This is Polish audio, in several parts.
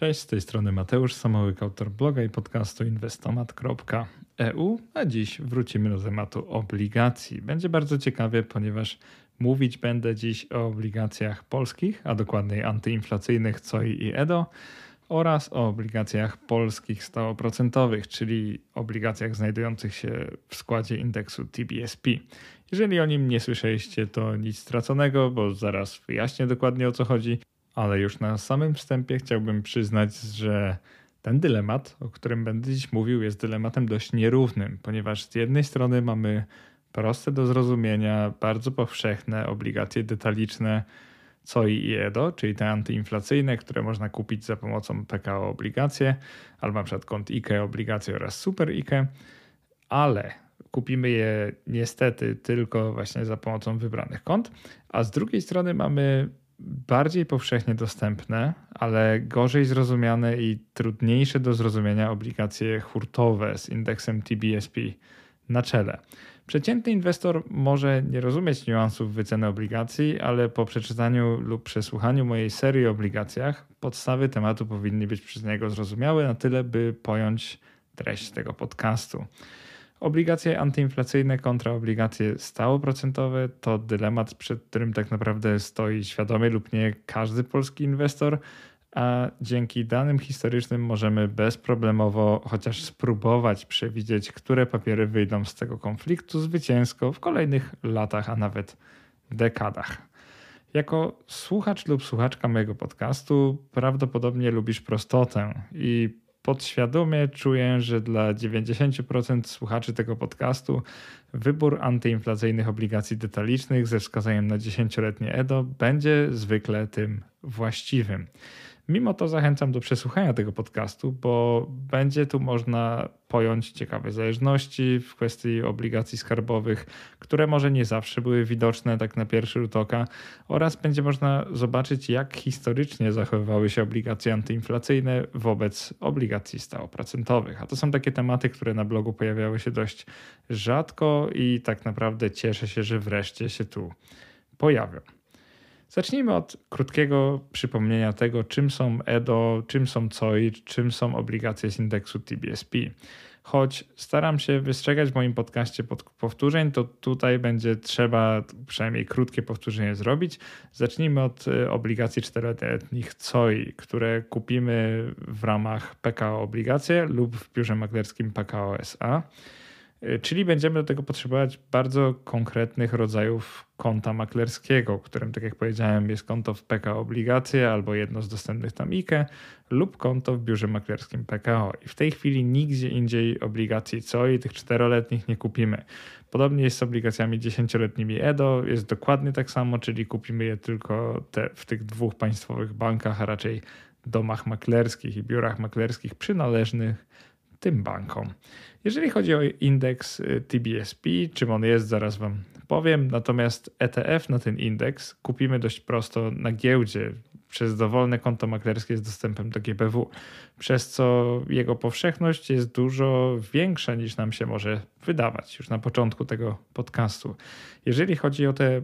Cześć, z tej strony Mateusz Samołyk, autor bloga i podcastu inwestomat.eu, a dziś wrócimy do tematu obligacji. Będzie bardzo ciekawie, ponieważ mówić będę dziś o obligacjach polskich, a dokładniej antyinflacyjnych COI i EDO oraz o obligacjach polskich stałoprocentowych, czyli obligacjach znajdujących się w składzie indeksu TBSP. Jeżeli o nim nie słyszeliście, to nic straconego, bo zaraz wyjaśnię dokładnie o co chodzi ale już na samym wstępie chciałbym przyznać, że ten dylemat, o którym będę dziś mówił, jest dylematem dość nierównym, ponieważ z jednej strony mamy proste do zrozumienia, bardzo powszechne obligacje detaliczne COI i EDO, czyli te antyinflacyjne, które można kupić za pomocą PKO obligacje, albo na przykład kont IKE obligacje oraz Super IKE, ale kupimy je niestety tylko właśnie za pomocą wybranych kont, a z drugiej strony mamy bardziej powszechnie dostępne, ale gorzej zrozumiane i trudniejsze do zrozumienia obligacje hurtowe z indeksem TBSP na czele. Przeciętny inwestor może nie rozumieć niuansów wyceny obligacji, ale po przeczytaniu lub przesłuchaniu mojej serii o obligacjach, podstawy tematu powinny być przez niego zrozumiałe na tyle, by pojąć treść tego podcastu. Obligacje antyinflacyjne kontra obligacje stałoprocentowe to dylemat, przed którym tak naprawdę stoi świadomie lub nie każdy polski inwestor, a dzięki danym historycznym możemy bezproblemowo chociaż spróbować przewidzieć, które papiery wyjdą z tego konfliktu zwycięsko w kolejnych latach, a nawet dekadach. Jako słuchacz lub słuchaczka mojego podcastu prawdopodobnie lubisz prostotę i podświadomie czuję, że dla 90% słuchaczy tego podcastu wybór antyinflacyjnych obligacji detalicznych ze wskazaniem na 10-letnie EDO będzie zwykle tym właściwym. Mimo to zachęcam do przesłuchania tego podcastu, bo będzie tu można pojąć ciekawe zależności w kwestii obligacji skarbowych, które może nie zawsze były widoczne tak na pierwszy rzut oka, oraz będzie można zobaczyć, jak historycznie zachowywały się obligacje antyinflacyjne wobec obligacji stałoprocentowych. A to są takie tematy, które na blogu pojawiały się dość rzadko i tak naprawdę cieszę się, że wreszcie się tu pojawią. Zacznijmy od krótkiego przypomnienia tego, czym są EDO, czym są COI, czym są obligacje z indeksu TBSP. Choć staram się wystrzegać w moim podcaście powtórzeń, to tutaj będzie trzeba przynajmniej krótkie powtórzenie zrobić. Zacznijmy od e, obligacji czteroletnich COI, które kupimy w ramach PKO Obligacje lub w biurze maklerskim PKO SA. Y, czyli będziemy do tego potrzebować bardzo konkretnych rodzajów konta maklerskiego, którym, tak jak powiedziałem, jest konto w PKO Obligacje albo jedno z dostępnych tam IKE lub konto w biurze maklerskim PKO. I w tej chwili nigdzie indziej obligacji co i tych czteroletnich nie kupimy. Podobnie jest z obligacjami dziesięcioletnimi EDO, jest dokładnie tak samo, czyli kupimy je tylko te, w tych dwóch państwowych bankach, a raczej domach maklerskich i biurach maklerskich przynależnych tym bankom. Jeżeli chodzi o indeks y, TBSP, czym on jest, zaraz Wam powiem. Natomiast ETF na ten indeks kupimy dość prosto na giełdzie przez dowolne konto maklerskie z dostępem do GPW, przez co jego powszechność jest dużo większa niż nam się może wydawać już na początku tego podcastu. Jeżeli chodzi o te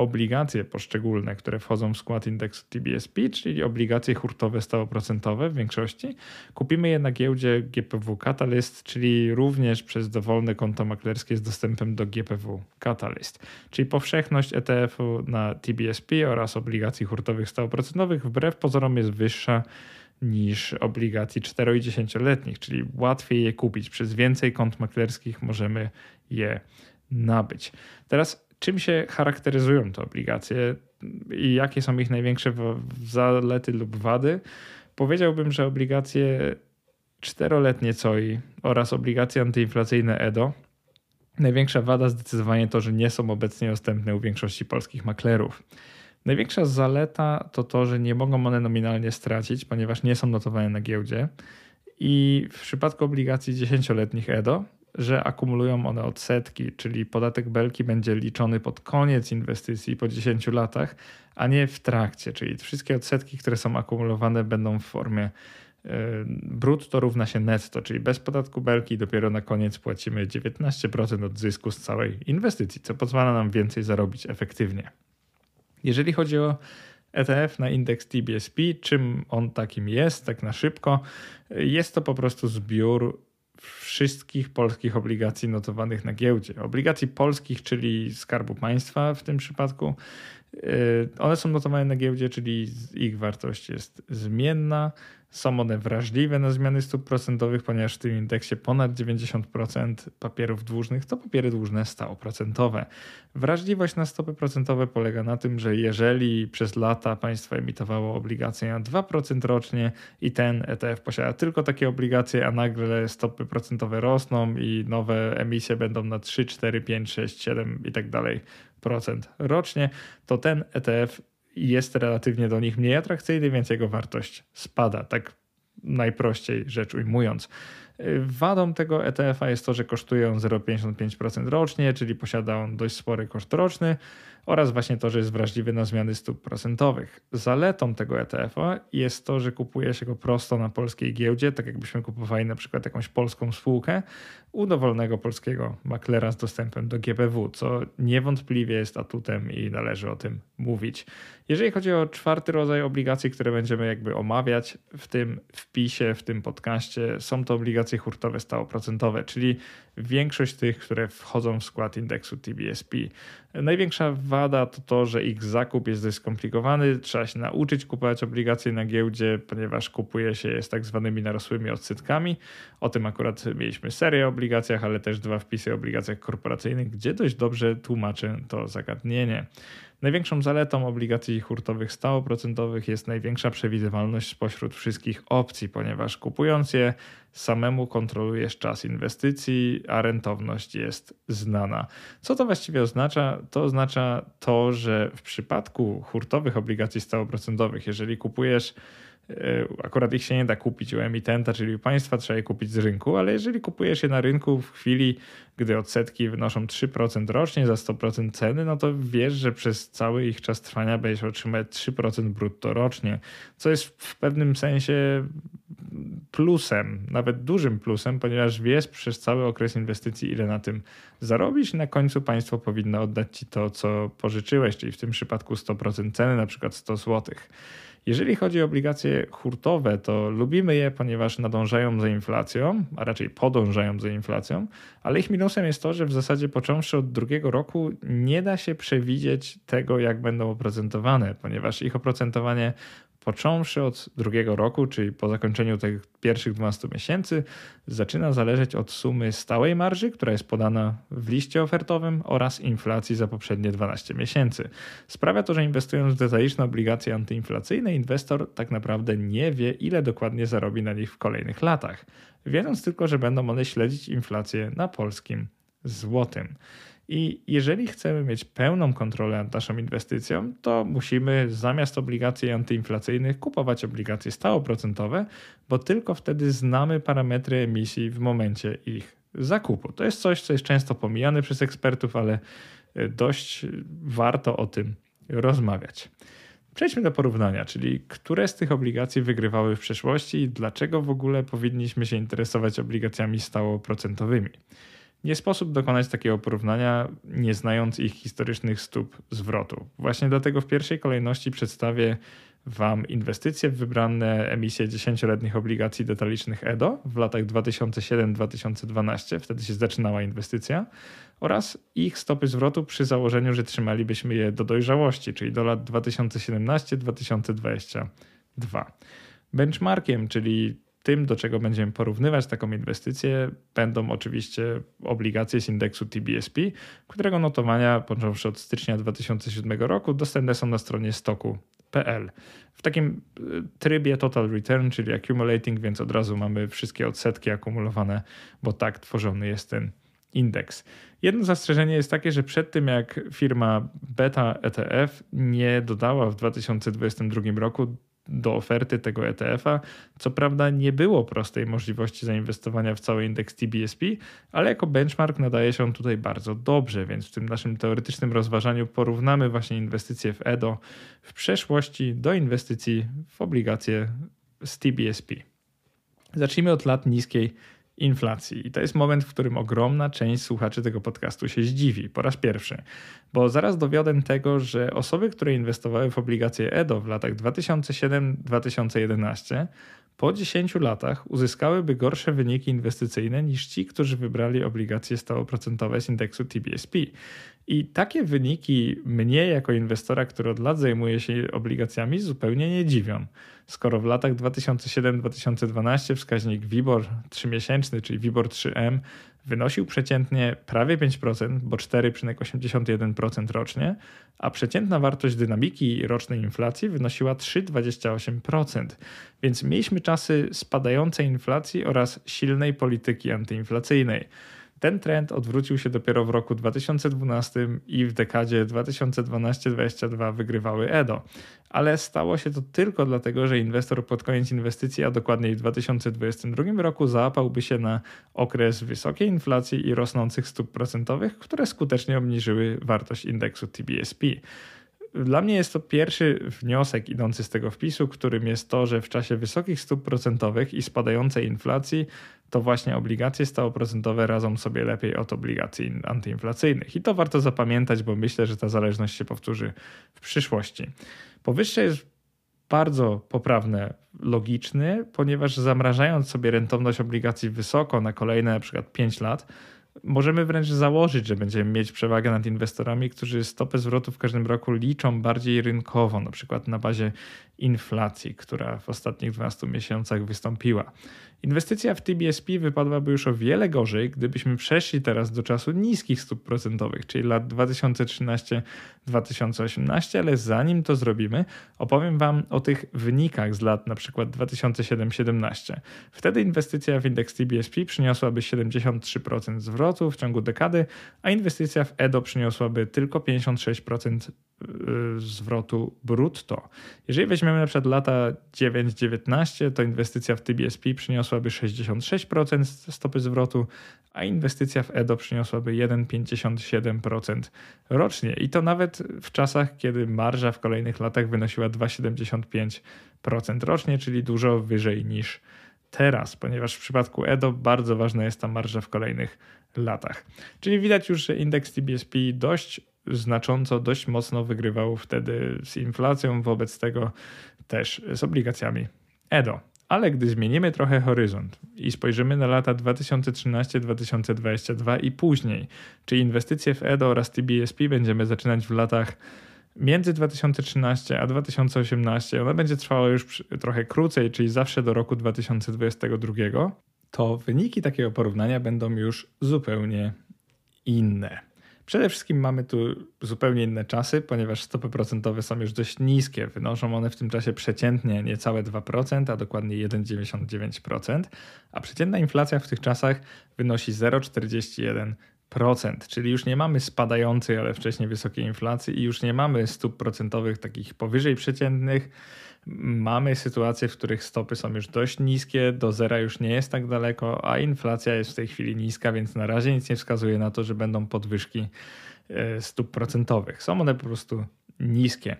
obligacje poszczególne, które wchodzą w skład indeksu TBSP, czyli obligacje hurtowe stałoprocentowe w większości. Kupimy je na giełdzie GPW Catalyst, czyli również przez dowolne konto maklerskie z dostępem do GPW Catalyst. Czyli powszechność ETF-u na TBSP oraz obligacji hurtowych stałoprocentowych wbrew pozorom jest wyższa niż obligacji 4 i 10-letnich, czyli łatwiej je kupić. Przez więcej kont maklerskich możemy je nabyć. Teraz czym się charakteryzują te obligacje i jakie są ich największe zalety lub wady, powiedziałbym, że obligacje czteroletnie COI oraz obligacje antyinflacyjne EDO. Największa wada zdecydowanie to, że nie są obecnie dostępne u większości polskich maklerów. Największa zaleta to to, że nie mogą one nominalnie stracić, ponieważ nie są notowane na giełdzie. I w przypadku obligacji 10-letnich EDO że akumulują one odsetki, czyli podatek belki będzie liczony pod koniec inwestycji po 10 latach, a nie w trakcie, czyli wszystkie odsetki, które są akumulowane będą w formie e, brutto równa się netto, czyli bez podatku belki dopiero na koniec płacimy 19% od zysku z całej inwestycji, co pozwala nam więcej zarobić efektywnie. Jeżeli chodzi o ETF na indeks TBSP, czym on takim jest, tak na szybko, jest to po prostu zbiór wszystkich polskich obligacji notowanych na giełdzie. Obligacji polskich, czyli Skarbu Państwa w tym przypadku. Yy, one są notowane na giełdzie, czyli ich wartość jest zmienna. Są one wrażliwe na zmiany stóp procentowych, ponieważ w tym indeksie ponad 90% papierów dłużnych to papiery dłużne stałoprocentowe. Wrażliwość na stopy procentowe polega na tym, że jeżeli przez lata państwo emitowało obligacje na 2% rocznie i ten ETF posiada tylko takie obligacje, a nagle stopy procentowe rosną i nowe emisje będą na 3, 4, 5, 6, 7 i tak dalej rocznie, to ten ETF jest relatywnie do nich mniej atrakcyjny, więc jego wartość spada. Tak najprościej rzecz ujmując. Wadą tego ETF-a jest to, że kosztuje on 0,55% rocznie, czyli posiada on dość spory koszt roczny oraz właśnie to, że jest wrażliwy na zmiany stóp procentowych. Zaletą tego ETF-a jest to, że kupuje się go prosto na polskiej giełdzie, tak jakbyśmy kupowali na przykład jakąś polską spółkę u dowolnego polskiego maklera z dostępem do GPW, co niewątpliwie jest atutem i należy o tym mówić. Jeżeli chodzi o czwarty rodzaj obligacji, które będziemy jakby omawiać w tym wpisie, w tym podcaście, są to obligacje hurtowe stałoprocentowe, czyli większość tych, które wchodzą w skład indeksu TBSP. Największa wada to to, że ich zakup jest dość skomplikowany. Trzeba się nauczyć kupować obligacje na giełdzie, ponieważ kupuje się je z tak zwanymi narosłymi odsetkami. O tym akurat mieliśmy serię o obligacjach, ale też dwa wpisy o obligacjach korporacyjnych, gdzie dość dobrze tłumaczę to zagadnienie. Największą zaletą obligacji hurtowych stałoprocentowych jest największa przewidywalność spośród wszystkich opcji, ponieważ kupując je samemu kontrolujesz czas inwestycji, a rentowność jest znana. Co to właściwie oznacza? To oznacza to, że w przypadku hurtowych obligacji stałoprocentowych, jeżeli kupujesz akurat ich się nie da kupić u emitenta, czyli u państwa, trzeba je kupić z rynku, ale jeżeli kupujesz je na rynku w chwili, gdy odsetki wynoszą 3% rocznie za 100% ceny, no to wiesz, że przez cały ich czas trwania będziesz otrzymać 3% brutto rocznie, co jest w pewnym sensie plusem, nawet dużym plusem, ponieważ wiesz przez cały okres inwestycji, ile na tym zarobisz i na końcu państwo powinno oddać ci to, co pożyczyłeś, czyli w tym przypadku 100% ceny, na przykład 100 złotych. Jeżeli chodzi o obligacje hurtowe, to lubimy je, ponieważ nadążają za inflacją, a raczej podążają za inflacją, ale ich minusem jest to, że w zasadzie począwszy od drugiego roku nie da się przewidzieć tego, jak będą oprocentowane, ponieważ ich oprocentowanie począwszy od drugiego roku, czyli po zakończeniu tych pierwszych 12 miesięcy, zaczyna zależeć od sumy stałej marży, która jest podana w liście ofertowym oraz inflacji za poprzednie 12 miesięcy. Sprawia to, że inwestując w detaliczne obligacje antyinflacyjne, inwestor tak naprawdę nie wie, ile dokładnie zarobi na nich w kolejnych latach, wiedząc tylko, że będą one śledzić inflację na polskim złotym. I jeżeli chcemy mieć pełną kontrolę nad naszą inwestycją, to musimy zamiast obligacji antyinflacyjnych kupować obligacje stałoprocentowe, bo tylko wtedy znamy parametry emisji w momencie ich zakupu. To jest coś, co jest często pomijane przez ekspertów, ale e, dość warto o tym rozmawiać. Przejdźmy do porównania, czyli które z tych obligacji wygrywały w przeszłości i dlaczego w ogóle powinniśmy się interesować obligacjami stałoprocentowymi. Nie sposób dokonać takiego porównania, nie znając ich historycznych stóp zwrotu. Właśnie dlatego w pierwszej kolejności przedstawię Wam inwestycje w wybrane emisje 10-letnich obligacji detalicznych EDO w latach 2007-2012, wtedy się zaczynała inwestycja, oraz ich stopy zwrotu przy założeniu, że trzymalibyśmy je do dojrzałości, czyli do lat 2017-2022. Benchmarkiem, czyli tym, do czego będziemy porównywać taką inwestycję, będą oczywiście obligacje z indeksu TBSP, którego notowania, począwszy od stycznia 2007 roku, dostępne są na stronie stoku.pl. W takim y, trybie total return, czyli accumulating, więc od razu mamy wszystkie odsetki akumulowane, bo tak tworzony jest ten indeks. Jedno zastrzeżenie jest takie, że przed tym jak firma Beta ETF nie dodała w 2022 roku do oferty tego ETF-a. Co prawda nie było prostej możliwości zainwestowania w cały indeks TBSP, ale jako benchmark nadaje się on tutaj bardzo dobrze, więc w tym naszym teoretycznym rozważaniu porównamy właśnie inwestycje w EDO w przeszłości do inwestycji w obligacje z TBSP. Zacznijmy od lat niskiej inflacji. I to jest moment, w którym ogromna część słuchaczy tego podcastu się zdziwi po raz pierwszy, bo zaraz dowiodę tego, że osoby, które inwestowały w obligacje EDO w latach 2007-2011 po 10 latach uzyskałyby gorsze wyniki inwestycyjne niż ci, którzy wybrali obligacje stałoprocentowe z indeksu TBSP. I takie wyniki mnie, jako inwestora, który od lat zajmuje się obligacjami, zupełnie nie dziwią. Skoro w latach 2007-2012 wskaźnik WIBOR 3-miesięczny, czyli WIBOR 3M, wynosił przeciętnie prawie 5%, bo 4,81% rocznie, a przeciętna wartość dynamiki rocznej inflacji wynosiła 3,28%. Więc mieliśmy czasy spadającej inflacji oraz silnej polityki antyinflacyjnej. Ten trend odwrócił się dopiero w roku 2012 i w dekadzie 2012-2022 wygrywały EDO. Ale stało się to tylko dlatego, że inwestor pod koniec inwestycji, a dokładniej w 2022 roku, załapałby się na okres wysokiej inflacji i rosnących stóp procentowych, które skutecznie obniżyły wartość indeksu TBSP. Dla mnie jest to pierwszy wniosek idący z tego wpisu, którym jest to, że w czasie wysokich stóp procentowych i spadającej inflacji, to właśnie obligacje stałoprocentowe radzą sobie lepiej od obligacji antyinflacyjnych. I to warto zapamiętać, bo myślę, że ta zależność się powtórzy w przyszłości. Powyższe jest bardzo poprawne, logiczny, ponieważ zamrażając sobie rentowność obligacji wysoko na kolejne przykład 5 lat, Możemy wręcz założyć, że będziemy mieć przewagę nad inwestorami, którzy stopę zwrotu w każdym roku liczą bardziej rynkowo, na przykład na bazie inflacji, która w ostatnich 12 miesiącach wystąpiła. Inwestycja w TBSP wypadłaby już o wiele gorzej, gdybyśmy przeszli teraz do czasu niskich stóp procentowych, czyli lat 2013-2018, ale zanim to zrobimy, opowiem Wam o tych wynikach z lat przykład 2007-17. Wtedy inwestycja w indeks TBSP przyniosłaby 73% zwrotu w ciągu dekady, a inwestycja w EDO przyniosłaby tylko 56% Y, zwrotu brutto. Jeżeli weźmiemy na przykład lata 9-19, to inwestycja w TBSP przyniosłaby 66% stopy zwrotu, a inwestycja w EDO przyniosłaby 1,57% rocznie. I to nawet w czasach, kiedy marża w kolejnych latach wynosiła 2,75% rocznie, czyli dużo wyżej niż teraz, ponieważ w przypadku EDO bardzo ważna jest ta marża w kolejnych latach. Czyli widać już, że indeks TBSP dość znacząco, dość mocno wygrywał wtedy z inflacją, wobec tego też z obligacjami EDO. Ale gdy zmienimy trochę horyzont i spojrzymy na lata 2013-2022 i później, czy inwestycje w EDO oraz TBSP będziemy zaczynać w latach między 2013 a 2018, ona będzie trwała już trochę krócej, czyli zawsze do roku 2022, to wyniki takiego porównania będą już zupełnie inne. Przede wszystkim mamy tu zupełnie inne czasy, ponieważ stopy procentowe są już dość niskie. Wynoszą one w tym czasie przeciętnie niecałe 2%, a dokładnie 1,99%, a przeciętna inflacja w tych czasach wynosi 0,41%, czyli już nie mamy spadającej, ale wcześniej wysokiej inflacji i już nie mamy stóp procentowych takich powyżej przeciętnych mamy sytuacje, w których stopy są już dość niskie, do zera już nie jest tak daleko, a inflacja jest w tej chwili niska, więc na razie nic nie wskazuje na to, że będą podwyżki e, stóp procentowych. Są one po prostu niskie.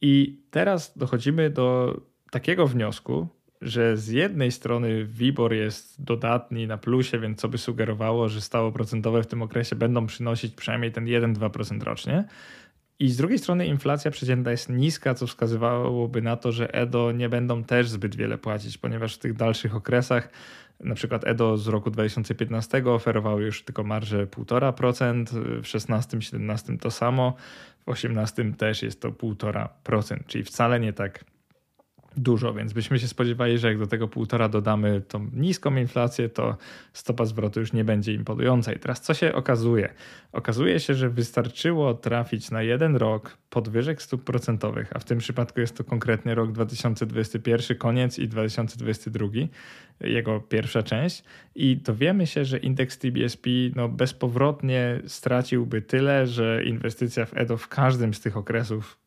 I teraz dochodzimy do takiego wniosku, że z jednej strony WIBOR jest dodatni na plusie, więc co by sugerowało, że stało procentowe w tym okresie będą przynosić przynajmniej ten 1-2% rocznie, i z drugiej strony inflacja przeciętna jest niska, co wskazywałoby na to, że EDO nie będą też zbyt wiele płacić, ponieważ w tych dalszych okresach, na przykład EDO z roku 2015 oferowały już tylko marżę 1,5%, w 16-17 to samo, w 18 też jest to 1,5%, czyli wcale nie tak dużo, więc byśmy się spodziewali, że jak do tego półtora dodamy tą niską inflację, to stopa zwrotu już nie będzie imponująca. I teraz co się okazuje? Okazuje się, że wystarczyło trafić na jeden rok podwyżek stóp procentowych, a w tym przypadku jest to konkretnie rok 2021, koniec i 2022, jego pierwsza część i dowiemy się, że indeks TBSP no, bezpowrotnie straciłby tyle, że inwestycja w EDO w każdym z tych okresów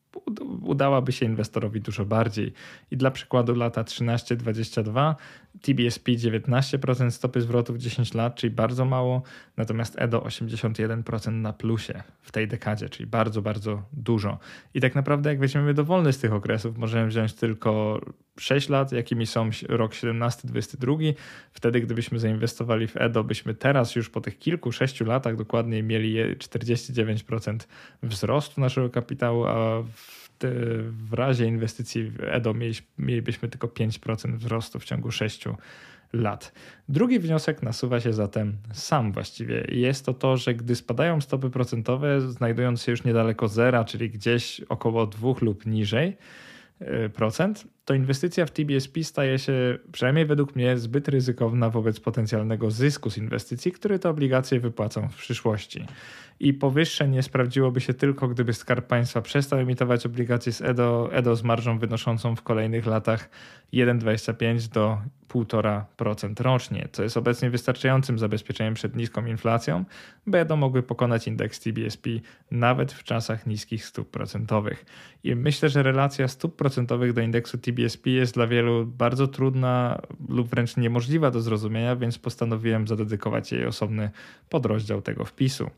udałaby się inwestorowi dużo bardziej. I dla przykładu lata 13-22, TBSP 19% stopy zwrotu w 10 lat, czyli bardzo mało, natomiast EDO 81% na plusie w tej dekadzie, czyli bardzo, bardzo dużo. I tak naprawdę jak weźmiemy dowolny z tych okresów, możemy wziąć tylko 6 lat, jakimi są rok 17-22. Wtedy, gdybyśmy zainwestowali w EDO, byśmy teraz już po tych kilku, sześciu latach dokładnie mieli 49% wzrostu naszego kapitału, a w, w razie inwestycji w EDO mielibyśmy tylko 5% wzrostu w ciągu 6 lat. Drugi wniosek nasuwa się zatem sam właściwie. Jest to to, że gdy spadają stopy procentowe, znajdując się już niedaleko zera, czyli gdzieś około 2 lub niżej, e, procent, to inwestycja w TBSP staje się, przynajmniej według mnie, zbyt ryzykowna wobec potencjalnego zysku z inwestycji, który te obligacje wypłacą w przyszłości. I powyższe nie sprawdziłoby się tylko, gdyby Skarb Państwa przestał emitować obligacje z EDO, EDO z marżą wynoszącą w kolejnych latach 1,25 do 1,5% rocznie, co jest obecnie wystarczającym zabezpieczeniem przed niską inflacją, by EDO mogły pokonać indeks TBSP nawet w czasach niskich stóp procentowych. I myślę, że relacja stóp procentowych do indeksu TBSP BSP jest dla wielu bardzo trudna lub wręcz niemożliwa do zrozumienia, więc postanowiłem zadedykować jej osobny podrozdział tego wpisu.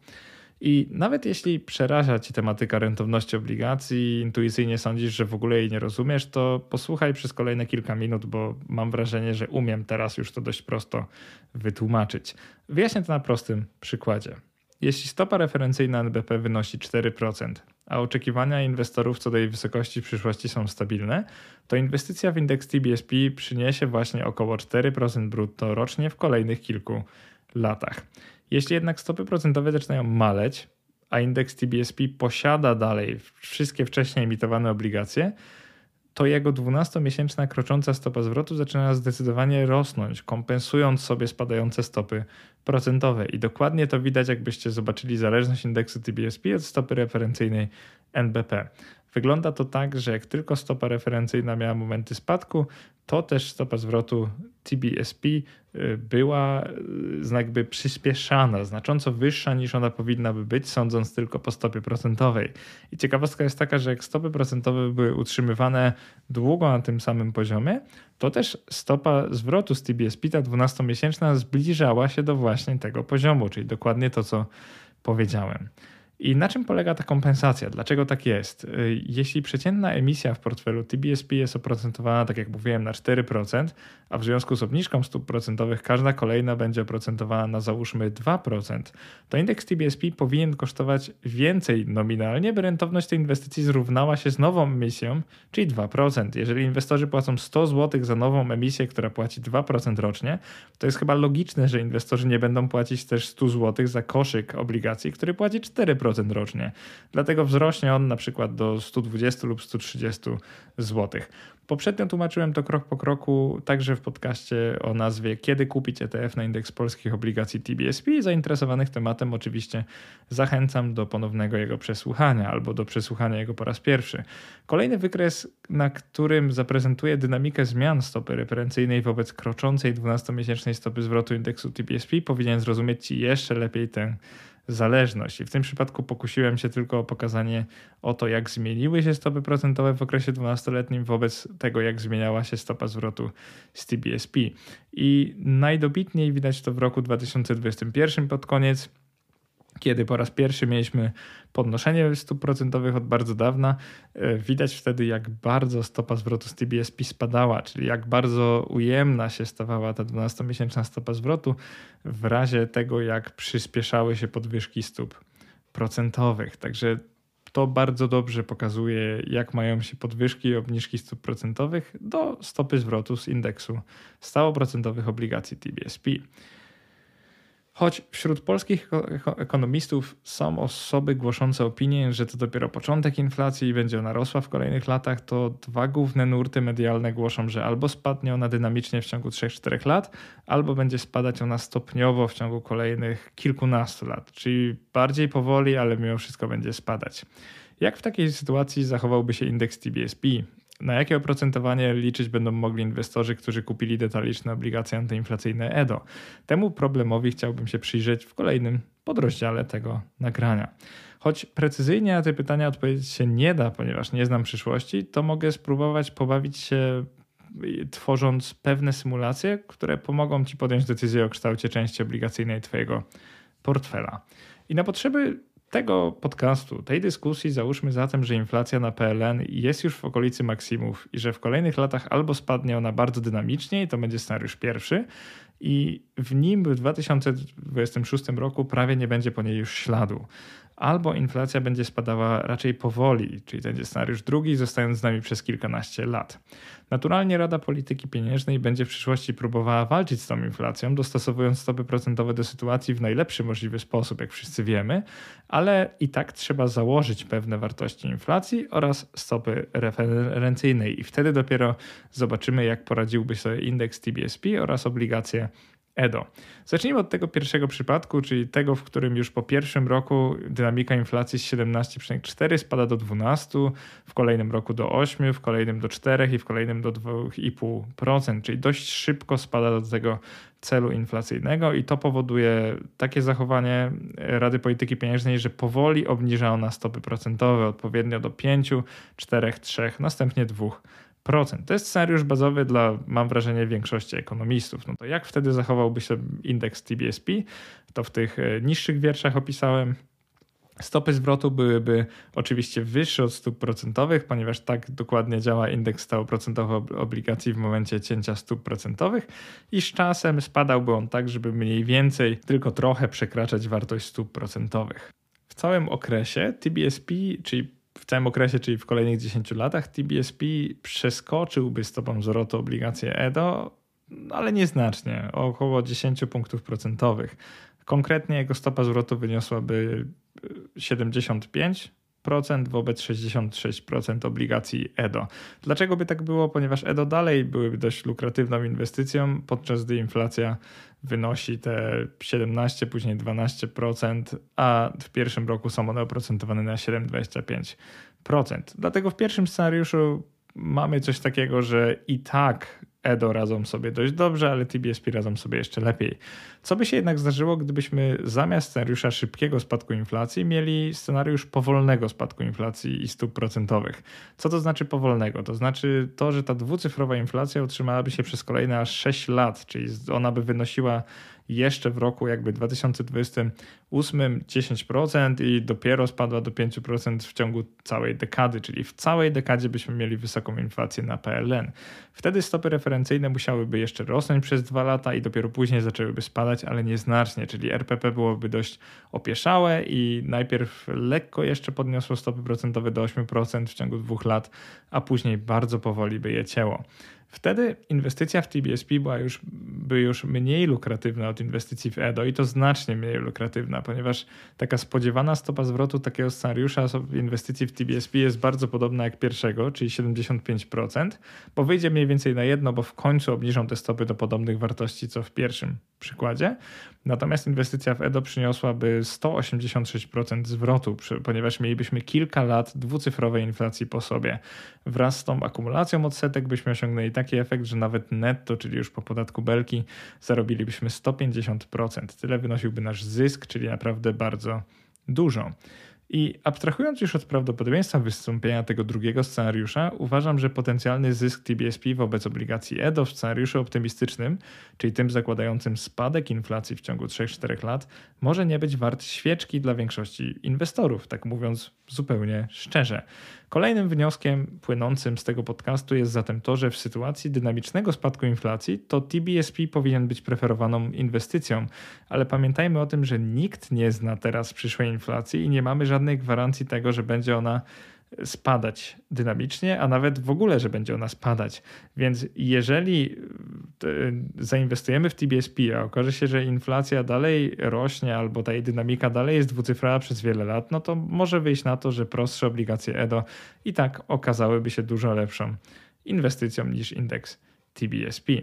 I nawet jeśli przeraża Ci tematyka rentowności obligacji, intuicyjnie sądzisz, że w ogóle jej nie rozumiesz, to posłuchaj przez kolejne kilka minut, bo mam wrażenie, że umiem teraz już to dość prosto wytłumaczyć. Wyjaśnię to na prostym przykładzie. Jeśli stopa referencyjna NBP wynosi 4%, a oczekiwania inwestorów co do jej wysokości w przyszłości są stabilne, to inwestycja w indeks TBSP przyniesie właśnie około 4% brutto rocznie w kolejnych kilku latach. Jeśli jednak stopy procentowe zaczynają maleć, a indeks TBSP posiada dalej wszystkie wcześniej emitowane obligacje, to jego 12-miesięczna krocząca stopa zwrotu zaczyna zdecydowanie rosnąć, kompensując sobie spadające stopy procentowe. I dokładnie to widać, jakbyście zobaczyli zależność indeksu TBSP od stopy referencyjnej NBP. Wygląda to tak, że jak tylko stopa referencyjna miała momenty spadku, to też stopa zwrotu TBSP y, była y, jakby przyspieszana, znacząco wyższa niż ona powinna by być, sądząc tylko po stopie procentowej. I ciekawostka jest taka, że jak stopy procentowe były utrzymywane długo na tym samym poziomie, to też stopa zwrotu z TBSP, ta 12-miesięczna, zbliżała się do właśnie tego poziomu, czyli dokładnie to, co powiedziałem. I na czym polega ta kompensacja? Dlaczego tak jest? Y, jeśli przeciętna emisja w portfelu TBSP jest oprocentowana, tak jak mówiłem, na 4%, a w związku z obniżką stóp procentowych każda kolejna będzie oprocentowana na załóżmy 2%, to indeks TBSP powinien kosztować więcej nominalnie, by rentowność tej inwestycji zrównała się z nową emisją, czyli 2%. Jeżeli inwestorzy płacą 100 zł za nową emisję, która płaci 2% rocznie, to jest chyba logiczne, że inwestorzy nie będą płacić też 100 zł za koszyk obligacji, który płaci 4% rocznie. Dlatego wzrośnie on na przykład do 120 lub 130 zł. Poprzednio tłumaczyłem to krok po kroku, także w podcaście o nazwie Kiedy kupić ETF na indeks polskich obligacji TBSP. Zainteresowanych tematem oczywiście zachęcam do ponownego jego przesłuchania albo do przesłuchania jego po raz pierwszy. Kolejny wykres, na którym zaprezentuję dynamikę zmian stopy referencyjnej wobec kroczącej 12-miesięcznej stopy zwrotu indeksu TBSP, powinien zrozumieć Ci jeszcze lepiej tę zależność. I w tym przypadku pokusiłem się tylko o pokazanie o to, jak zmieniły się stopy procentowe w okresie 12-letnim wobec tego, jak zmieniała się stopa zwrotu z TBSP. I najdobitniej widać to w roku 2021 pod koniec, kiedy po raz pierwszy mieliśmy podnoszenie stóp procentowych od bardzo dawna, e, widać wtedy, jak bardzo stopa zwrotu z TBSP spadała, czyli jak bardzo ujemna się stawała ta 12-miesięczna stopa zwrotu w razie tego, jak przyspieszały się podwyżki stóp procentowych. Także to bardzo dobrze pokazuje, jak mają się podwyżki i obniżki stóp procentowych do stopy zwrotu z indeksu stałoprocentowych obligacji TBSP. Choć wśród polskich ekonomistów są osoby głoszące opinię, że to dopiero początek inflacji i będzie ona rosła w kolejnych latach, to dwa główne nurty medialne głoszą, że albo spadnie ona dynamicznie w ciągu 3-4 lat, albo będzie spadać ona stopniowo w ciągu kolejnych kilkunastu lat, czyli bardziej powoli, ale mimo wszystko będzie spadać. Jak w takiej sytuacji zachowałby się indeks TBSP? Na jakie oprocentowanie liczyć będą mogli inwestorzy, którzy kupili detaliczne obligacje antyinflacyjne EDO? Temu problemowi chciałbym się przyjrzeć w kolejnym podrozdziale tego nagrania. Choć precyzyjnie na te pytania odpowiedzieć się nie da, ponieważ nie znam przyszłości, to mogę spróbować pobawić się tworząc pewne symulacje, które pomogą Ci podjąć decyzję o kształcie części obligacyjnej Twojego portfela. I na potrzeby tego podcastu, tej dyskusji załóżmy zatem, że inflacja na PLN jest już w okolicy maksimów i że w kolejnych latach albo spadnie ona bardzo dynamicznie i to będzie scenariusz pierwszy i w nim w 2026 roku prawie nie będzie po niej już śladu albo inflacja będzie spadała raczej powoli, czyli będzie scenariusz drugi, zostając z nami przez kilkanaście lat. Naturalnie Rada Polityki Pieniężnej będzie w przyszłości próbowała walczyć z tą inflacją, dostosowując stopy procentowe do sytuacji w najlepszy możliwy sposób, jak wszyscy wiemy, ale i tak trzeba założyć pewne wartości inflacji oraz stopy referencyjnej i wtedy dopiero zobaczymy, jak poradziłby sobie indeks TBSP oraz obligacje EDO. Zacznijmy od tego pierwszego przypadku, czyli tego, w którym już po pierwszym roku dynamika inflacji z 17,4 spada do 12, w kolejnym roku do 8, w kolejnym do 4 i w kolejnym do 2,5%, czyli dość szybko spada do tego celu inflacyjnego i to powoduje takie zachowanie Rady Polityki Pieniężnej, że powoli obniża ona stopy procentowe odpowiednio do 5, 4, 3, następnie 2%. To jest scenariusz bazowy dla, mam wrażenie, większości ekonomistów. No to jak wtedy zachowałby się indeks TBSP? To w tych e, niższych wierszach opisałem. Stopy zwrotu byłyby oczywiście wyższe od stóp procentowych, ponieważ tak dokładnie działa indeks stałoprocentowy obligacji w momencie cięcia stóp procentowych i z czasem spadałby on tak, żeby mniej więcej tylko trochę przekraczać wartość stóp procentowych. W całym okresie TBSP, czyli całym okresie, czyli w kolejnych 10 latach, TBSP przeskoczyłby stopą zwrotu obligacje EDO, ale nieznacznie, o około 10 punktów procentowych. Konkretnie jego stopa zwrotu wyniosłaby 75 wobec 66% obligacji EDO. Dlaczego by tak było? Ponieważ EDO dalej byłyby dość lukratywną inwestycją, podczas gdy inflacja wynosi te 17, później 12%, a w pierwszym roku są one oprocentowane na 7,25%. Dlatego w pierwszym scenariuszu mamy coś takiego, że i tak Edo radzą sobie dość dobrze, ale TBSP radzą sobie jeszcze lepiej. Co by się jednak zdarzyło, gdybyśmy zamiast scenariusza szybkiego spadku inflacji mieli scenariusz powolnego spadku inflacji i stóp procentowych? Co to znaczy powolnego? To znaczy to, że ta dwucyfrowa inflacja utrzymałaby się przez kolejne aż 6 lat, czyli ona by wynosiła jeszcze w roku jakby 2028 10% i dopiero spadła do 5% w ciągu całej dekady, czyli w całej dekadzie byśmy mieli wysoką inflację na PLN. Wtedy stopy referencyjne musiałyby jeszcze rosnąć przez dwa lata i dopiero później zaczęłyby spadać, ale nieznacznie, czyli RPP byłoby dość opieszałe i najpierw lekko jeszcze podniosło stopy procentowe do 8% w ciągu dwóch lat, a później bardzo powoli by je cięło. Wtedy inwestycja w TBSP była już, by już mniej lukratywna od inwestycji w EDO i to znacznie mniej lukratywna, ponieważ taka spodziewana stopa zwrotu takiego scenariusza inwestycji w TBSP jest bardzo podobna jak pierwszego, czyli 75%, bo wyjdzie mniej więcej na jedno, bo w końcu obniżą te stopy do podobnych wartości co w pierwszym przykładzie. Natomiast inwestycja w EDO przyniosłaby 186% zwrotu, ponieważ mielibyśmy kilka lat dwucyfrowej inflacji po sobie. Wraz z tą akumulacją odsetek byśmy osiągnęli taki efekt, że nawet netto, czyli już po podatku belki, zarobilibyśmy 150%. Tyle wynosiłby nasz zysk, czyli naprawdę bardzo dużo. I abstrahując już od prawdopodobieństwa wystąpienia tego drugiego scenariusza, uważam, że potencjalny zysk TBSP wobec obligacji EDO w scenariuszu optymistycznym, czyli tym zakładającym spadek inflacji w ciągu 3-4 lat, może nie być wart świeczki dla większości inwestorów, tak mówiąc zupełnie szczerze. Kolejnym wnioskiem płynącym z tego podcastu jest zatem to, że w sytuacji dynamicznego spadku inflacji to TBSP powinien być preferowaną inwestycją, ale pamiętajmy o tym, że nikt nie zna teraz przyszłej inflacji i nie mamy żadnej gwarancji tego, że będzie ona spadać dynamicznie, a nawet w ogóle, że będzie ona spadać. Więc jeżeli e, zainwestujemy w TBSP, a okaże się, że inflacja dalej rośnie albo ta jej dynamika dalej jest dwucyfrowa przez wiele lat, no to może wyjść na to, że prostsze obligacje EDO i tak okazałyby się dużo lepszą inwestycją niż indeks TBSP.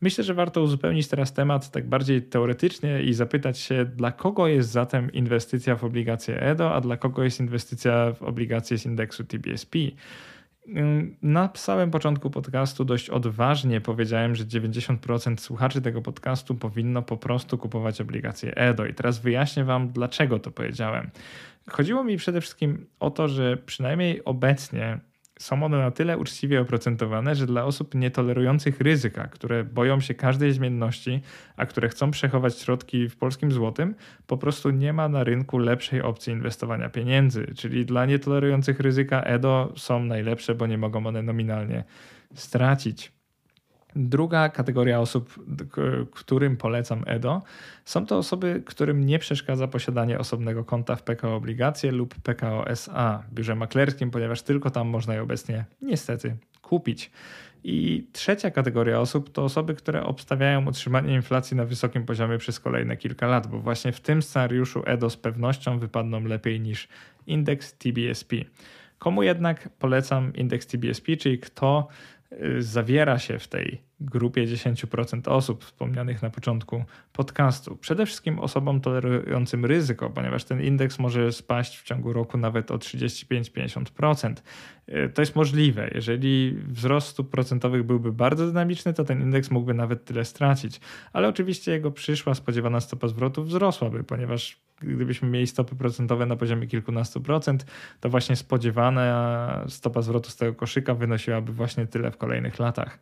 Myślę, że warto uzupełnić teraz temat tak bardziej teoretycznie i zapytać się, dla kogo jest zatem inwestycja w obligacje EDO, a dla kogo jest inwestycja w obligacje z indeksu TBSP. Na samym początku podcastu dość odważnie powiedziałem, że 90% słuchaczy tego podcastu powinno po prostu kupować obligacje EDO. I teraz wyjaśnię Wam, dlaczego to powiedziałem. Chodziło mi przede wszystkim o to, że przynajmniej obecnie są one na tyle uczciwie oprocentowane, że dla osób nietolerujących ryzyka, które boją się każdej zmienności, a które chcą przechować środki w polskim złotym, po prostu nie ma na rynku lepszej opcji inwestowania pieniędzy. Czyli dla nietolerujących ryzyka EDO są najlepsze, bo nie mogą one nominalnie stracić. Druga kategoria osób, którym polecam EDO, są to osoby, którym nie przeszkadza posiadanie osobnego konta w PKO Obligacje lub PKO SA, biurze maklerskim, ponieważ tylko tam można je obecnie niestety kupić. I trzecia kategoria osób to osoby, które obstawiają utrzymanie inflacji na wysokim poziomie przez kolejne kilka lat, bo właśnie w tym scenariuszu EDO z pewnością wypadną lepiej niż indeks TBSP. Komu jednak polecam indeks TBSP, czyli kto zawiera się w tej grupie 10% osób wspomnianych na początku podcastu. Przede wszystkim osobom tolerującym ryzyko, ponieważ ten indeks może spaść w ciągu roku nawet o 35-50%. E, to jest możliwe. Jeżeli wzrost stóp procentowych byłby bardzo dynamiczny, to ten indeks mógłby nawet tyle stracić. Ale oczywiście jego przyszła spodziewana stopa zwrotu wzrosłaby, ponieważ gdybyśmy mieli stopy procentowe na poziomie kilkunastu procent, to właśnie spodziewana stopa zwrotu z tego koszyka wynosiłaby właśnie tyle w kolejnych latach.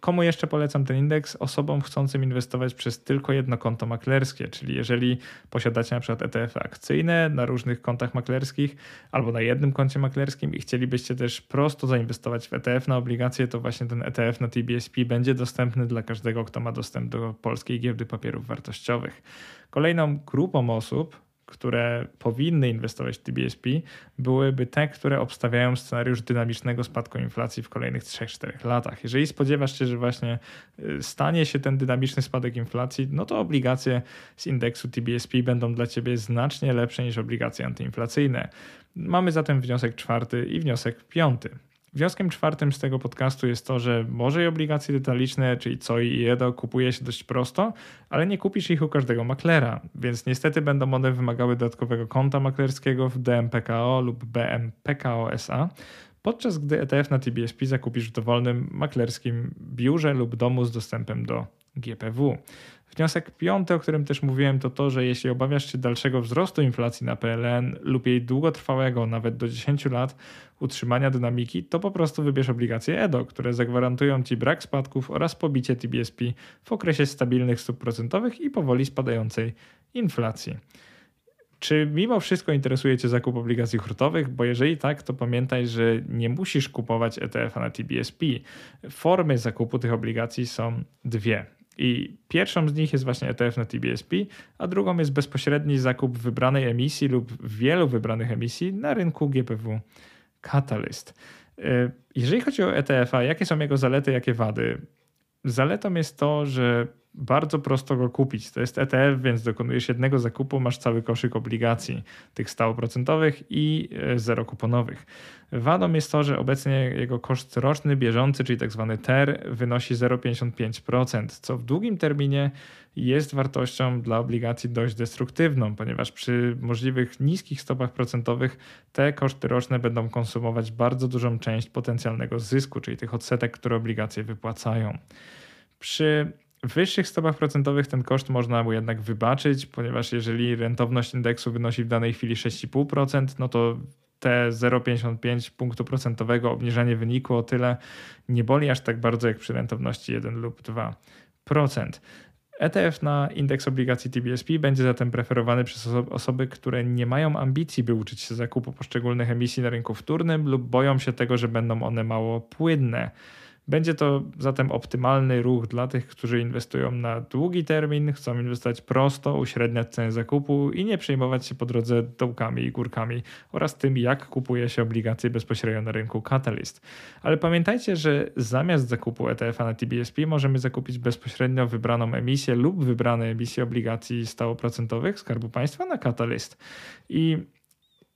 Komu jeszcze polecam ten indeks? Osobom chcącym inwestować przez tylko jedno konto maklerskie, czyli jeżeli posiadacie na przykład ETF akcyjne na różnych kontach maklerskich albo na jednym koncie maklerskim i chcielibyście też prosto zainwestować w ETF na obligacje, to właśnie ten ETF na TBSP będzie dostępny dla każdego, kto ma dostęp do polskiej giełdy papierów wartościowych. Kolejną grupą osób, które powinny inwestować w TBSP, byłyby te, które obstawiają scenariusz dynamicznego spadku inflacji w kolejnych 3-4 latach. Jeżeli spodziewasz się, że właśnie y, stanie się ten dynamiczny spadek inflacji, no to obligacje z indeksu TBSP będą dla ciebie znacznie lepsze niż obligacje antyinflacyjne. Mamy zatem wniosek czwarty i wniosek piąty. Wnioskiem czwartym z tego podcastu jest to, że może i obligacje detaliczne, czyli COI i EDO kupuje się dość prosto, ale nie kupisz ich u każdego maklera, więc niestety będą one wymagały dodatkowego konta maklerskiego w DMPKO lub BMPKO SA, podczas gdy ETF na TBSP zakupisz w dowolnym maklerskim biurze lub domu z dostępem do GPW. Wniosek piąty, o którym też mówiłem, to to, że jeśli obawiasz się dalszego wzrostu inflacji na PLN lub jej długotrwałego, nawet do 10 lat, utrzymania dynamiki, to po prostu wybierz obligacje EDO, które zagwarantują Ci brak spadków oraz pobicie TBSP w okresie stabilnych stóp procentowych i powoli spadającej inflacji. Czy mimo wszystko interesuje Cię zakup obligacji hurtowych? Bo jeżeli tak, to pamiętaj, że nie musisz kupować ETF-a na TBSP. Formy zakupu tych obligacji są dwie. I pierwszą z nich jest właśnie ETF na TBSP, a drugą jest bezpośredni zakup wybranej emisji lub wielu wybranych emisji na rynku GPW Catalyst. E, jeżeli chodzi o ETF-a, jakie są jego zalety, jakie wady? Zaletą jest to, że bardzo prosto go kupić. To jest ETF, więc dokonujesz jednego zakupu, masz cały koszyk obligacji, tych stałoprocentowych i e, zerokuponowych. Wadą jest to, że obecnie jego koszt roczny, bieżący, czyli tak zwany TER, wynosi 0,55%, co w długim terminie jest wartością dla obligacji dość destruktywną, ponieważ przy możliwych niskich stopach procentowych te koszty roczne będą konsumować bardzo dużą część potencjalnego zysku, czyli tych odsetek, które obligacje wypłacają. Przy wyższych stopach procentowych ten koszt można mu jednak wybaczyć, ponieważ jeżeli rentowność indeksu wynosi w danej chwili 6,5%, no to te 0,55 punktu procentowego obniżenie wyniku o tyle nie boli aż tak bardzo jak przy rentowności 1 lub 2%. ETF na indeks obligacji TBSP będzie zatem preferowany przez osoby, które nie mają ambicji, by uczyć się zakupu poszczególnych emisji na rynku wtórnym lub boją się tego, że będą one mało płynne. Będzie to zatem optymalny ruch dla tych, którzy inwestują na długi termin, chcą inwestować prosto, uśredniać cenę zakupu i nie przejmować się po drodze dołkami i górkami oraz tym, jak kupuje się obligacje bezpośrednio na rynku Catalyst. Ale pamiętajcie, że zamiast zakupu ETF-a na TBSP możemy zakupić bezpośrednio wybraną emisję lub wybrane emisje obligacji stałoprocentowych Skarbu Państwa na Catalyst. I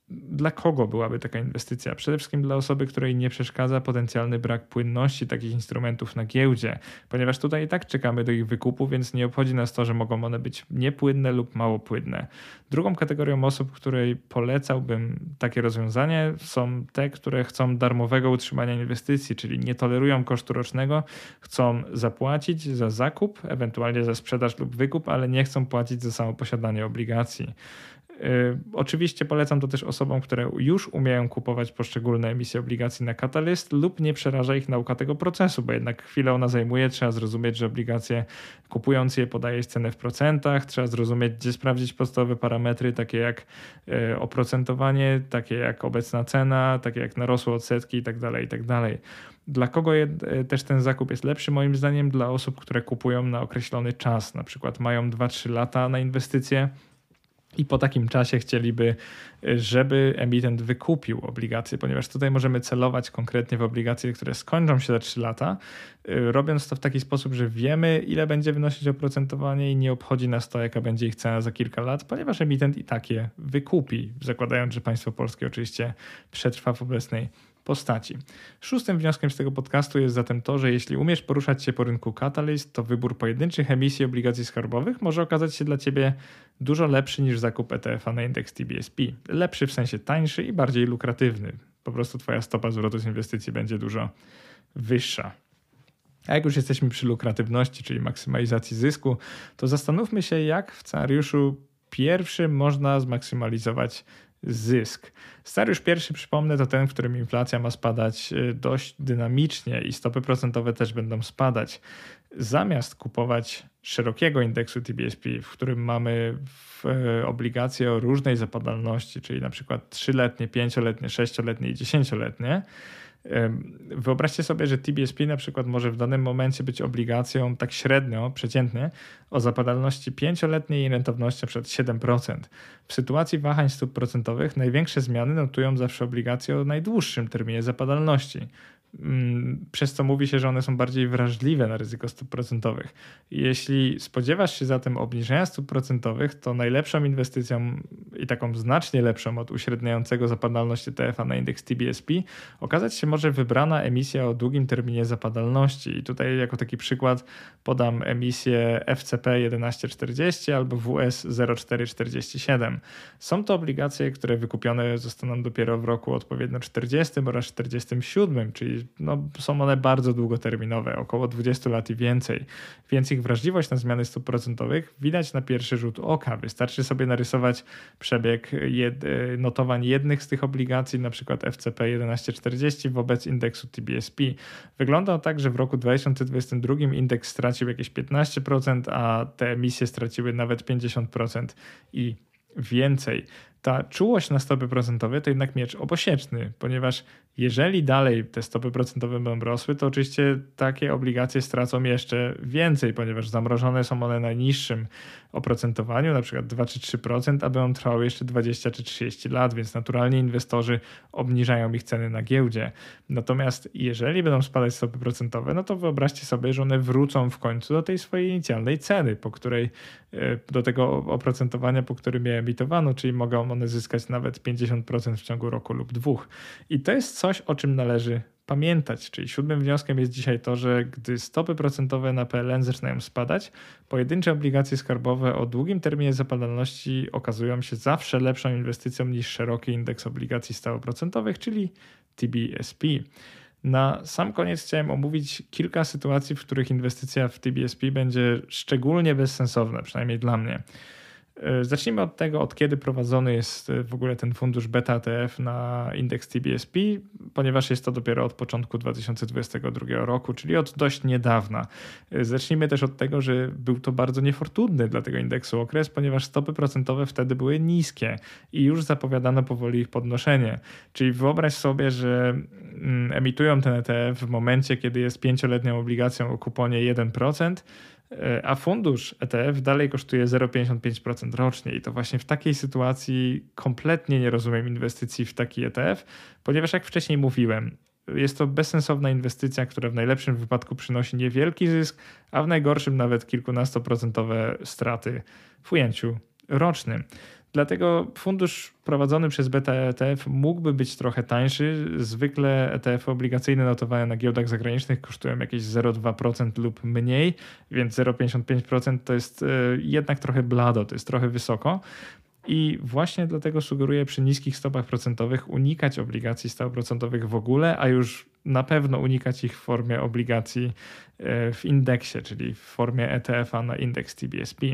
dla kogo byłaby taka inwestycja? Przede wszystkim dla osoby, której nie przeszkadza potencjalny brak płynności takich instrumentów na giełdzie, ponieważ tutaj i tak czekamy do ich wykupu, więc nie obchodzi nas to, że mogą one być niepłynne lub mało płynne. Drugą kategorią osób, której polecałbym takie rozwiązanie, są te, które chcą darmowego utrzymania inwestycji, czyli nie tolerują kosztu rocznego, chcą zapłacić za zakup, ewentualnie za sprzedaż lub wykup, ale nie chcą płacić za samo posiadanie obligacji. Oczywiście polecam to też osobom, które już umieją kupować poszczególne emisje obligacji na Catalyst lub nie przeraża ich nauka tego procesu, bo jednak chwilę ona zajmuje. Trzeba zrozumieć, że obligacje kupując je podajesz cenę w procentach, trzeba zrozumieć, gdzie sprawdzić podstawowe parametry, takie jak oprocentowanie, takie jak obecna cena, takie jak narosłe odsetki itd. Tak itd. Tak dla kogo też ten zakup jest lepszy? Moim zdaniem dla osób, które kupują na określony czas, na przykład mają 2-3 lata na inwestycje i po takim czasie chcieliby, żeby emitent wykupił obligacje, ponieważ tutaj możemy celować konkretnie w obligacje, które skończą się za 3 lata, robiąc to w taki sposób, że wiemy, ile będzie wynosić oprocentowanie i nie obchodzi nas to, jaka będzie ich cena za kilka lat, ponieważ emitent i tak je wykupi, zakładając, że państwo polskie oczywiście przetrwa w obecnej postaci. Szóstym wnioskiem z tego podcastu jest zatem to, że jeśli umiesz poruszać się po rynku Catalyst, to wybór pojedynczych emisji obligacji skarbowych może okazać się dla Ciebie dużo lepszy niż zakup ETF-a na indeks TBSP. Lepszy w sensie tańszy i bardziej lukratywny. Po prostu Twoja stopa zwrotu z inwestycji będzie dużo wyższa. A jak już jesteśmy przy lukratywności, czyli maksymalizacji zysku, to zastanówmy się, jak w scenariuszu pierwszym można zmaksymalizować zysk. Scenariusz pierwszy, przypomnę, to ten, w którym inflacja ma spadać y, dość dynamicznie i stopy procentowe też będą spadać. Zamiast kupować szerokiego indeksu TBSP, w którym mamy y, obligacje o różnej zapadalności, czyli na przykład 3-letnie, 5-letnie, 6-letnie i 10-letnie, Wyobraźcie sobie, że TBSP na przykład może w danym momencie być obligacją tak średnio, przeciętnie, o zapadalności 5-letniej i rentowności przed 7%. W sytuacji wahań stóp procentowych największe zmiany notują zawsze obligacje o najdłuższym terminie zapadalności. Mm, przez co mówi się, że one są bardziej wrażliwe na ryzyko stóp procentowych. Jeśli spodziewasz się zatem obniżenia stóp procentowych, to najlepszą inwestycją i taką znacznie lepszą od uśredniającego zapadalność ETF-a na indeks TBSP okazać się może wybrana emisja o długim terminie zapadalności. I tutaj jako taki przykład podam emisję FCP 1140 albo WS 0447. Są to obligacje, które wykupione zostaną dopiero w roku odpowiednio 40 oraz 47, czyli no, są one bardzo długoterminowe, około 20 lat i więcej, więc ich wrażliwość na zmiany stóp procentowych widać na pierwszy rzut oka. Wystarczy sobie narysować przebieg jed notowań jednych z tych obligacji, na przykład FCP 1140 wobec indeksu TBSP. Wygląda tak, że w roku 2022 indeks stracił jakieś 15%, a te emisje straciły nawet 50% i więcej. Ta czułość na stopy procentowe to jednak miecz obosieczny, ponieważ jeżeli dalej te stopy procentowe będą rosły, to oczywiście takie obligacje stracą jeszcze więcej, ponieważ zamrożone są one na niższym oprocentowaniu, na przykład 2 czy 3%, a będą trwały jeszcze 20 czy 30 lat, więc naturalnie inwestorzy obniżają ich ceny na giełdzie. Natomiast jeżeli będą spadać stopy procentowe, no to wyobraźcie sobie, że one wrócą w końcu do tej swojej inicjalnej ceny, po której e, do tego oprocentowania, po którym je emitowano, czyli mogą one zyskać nawet 50% w ciągu roku lub dwóch. I to jest coś, o czym należy pamiętać. Czyli siódmym wnioskiem jest dzisiaj to, że gdy stopy procentowe na PLN zaczynają spadać, pojedyncze obligacje skarbowe o długim terminie zapadalności okazują się zawsze lepszą inwestycją niż szeroki indeks obligacji stałoprocentowych, czyli TBSP. Na sam koniec chciałem omówić kilka sytuacji, w których inwestycja w TBSP będzie szczególnie bezsensowna, przynajmniej dla mnie. E, zacznijmy od tego, od kiedy prowadzony jest e, w ogóle ten fundusz beta ETF na indeks TBSP, ponieważ jest to dopiero od początku 2022 roku, czyli od dość niedawna. E, zacznijmy też od tego, że był to bardzo niefortunny dla tego indeksu okres, ponieważ stopy procentowe wtedy były niskie i już zapowiadano powoli ich podnoszenie. Czyli wyobraź sobie, że mm, emitują ten ETF w momencie, kiedy jest pięcioletnią obligacją o kuponie 1%, a fundusz ETF dalej kosztuje 0,55% rocznie i to właśnie w takiej sytuacji kompletnie nie rozumiem inwestycji w taki ETF, ponieważ jak wcześniej mówiłem, jest to bezsensowna inwestycja, która w najlepszym wypadku przynosi niewielki zysk, a w najgorszym nawet kilkunastoprocentowe straty w ujęciu rocznym. Dlatego fundusz prowadzony przez Beta ETF mógłby być trochę tańszy. Zwykle ETF obligacyjne notowane na giełdach zagranicznych kosztują jakieś 0,2% lub mniej, więc 0,55% to jest e, jednak trochę blado, to jest trochę wysoko. I właśnie dlatego sugeruję przy niskich stopach procentowych unikać obligacji stałoprocentowych w ogóle, a już na pewno unikać ich w formie obligacji e, w indeksie, czyli w formie ETF-a na indeks TBSP.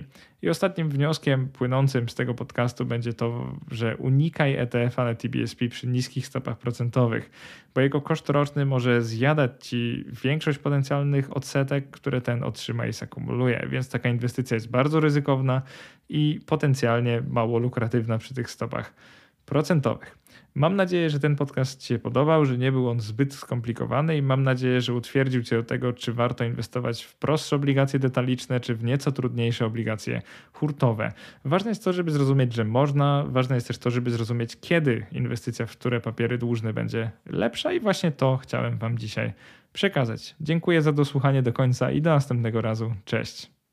I ostatnim wnioskiem płynącym z tego podcastu będzie to, że unikaj ETF-a na TBSP przy niskich stopach procentowych, bo jego koszt roczny może zjadać ci większość potencjalnych odsetek, które ten otrzyma i zakumuluje. Więc taka inwestycja jest bardzo ryzykowna i potencjalnie mało lukratywna przy tych stopach procentowych. Mam nadzieję, że ten podcast Ci się podobał, że nie był on zbyt skomplikowany i mam nadzieję, że utwierdził Cię do tego, czy warto inwestować w prostsze obligacje detaliczne, czy w nieco trudniejsze obligacje hurtowe. Ważne jest to, żeby zrozumieć, że można, ważne jest też to, żeby zrozumieć, kiedy inwestycja w które papiery dłużne będzie lepsza i właśnie to chciałem Wam dzisiaj przekazać. Dziękuję za dosłuchanie do końca i do następnego razu. Cześć.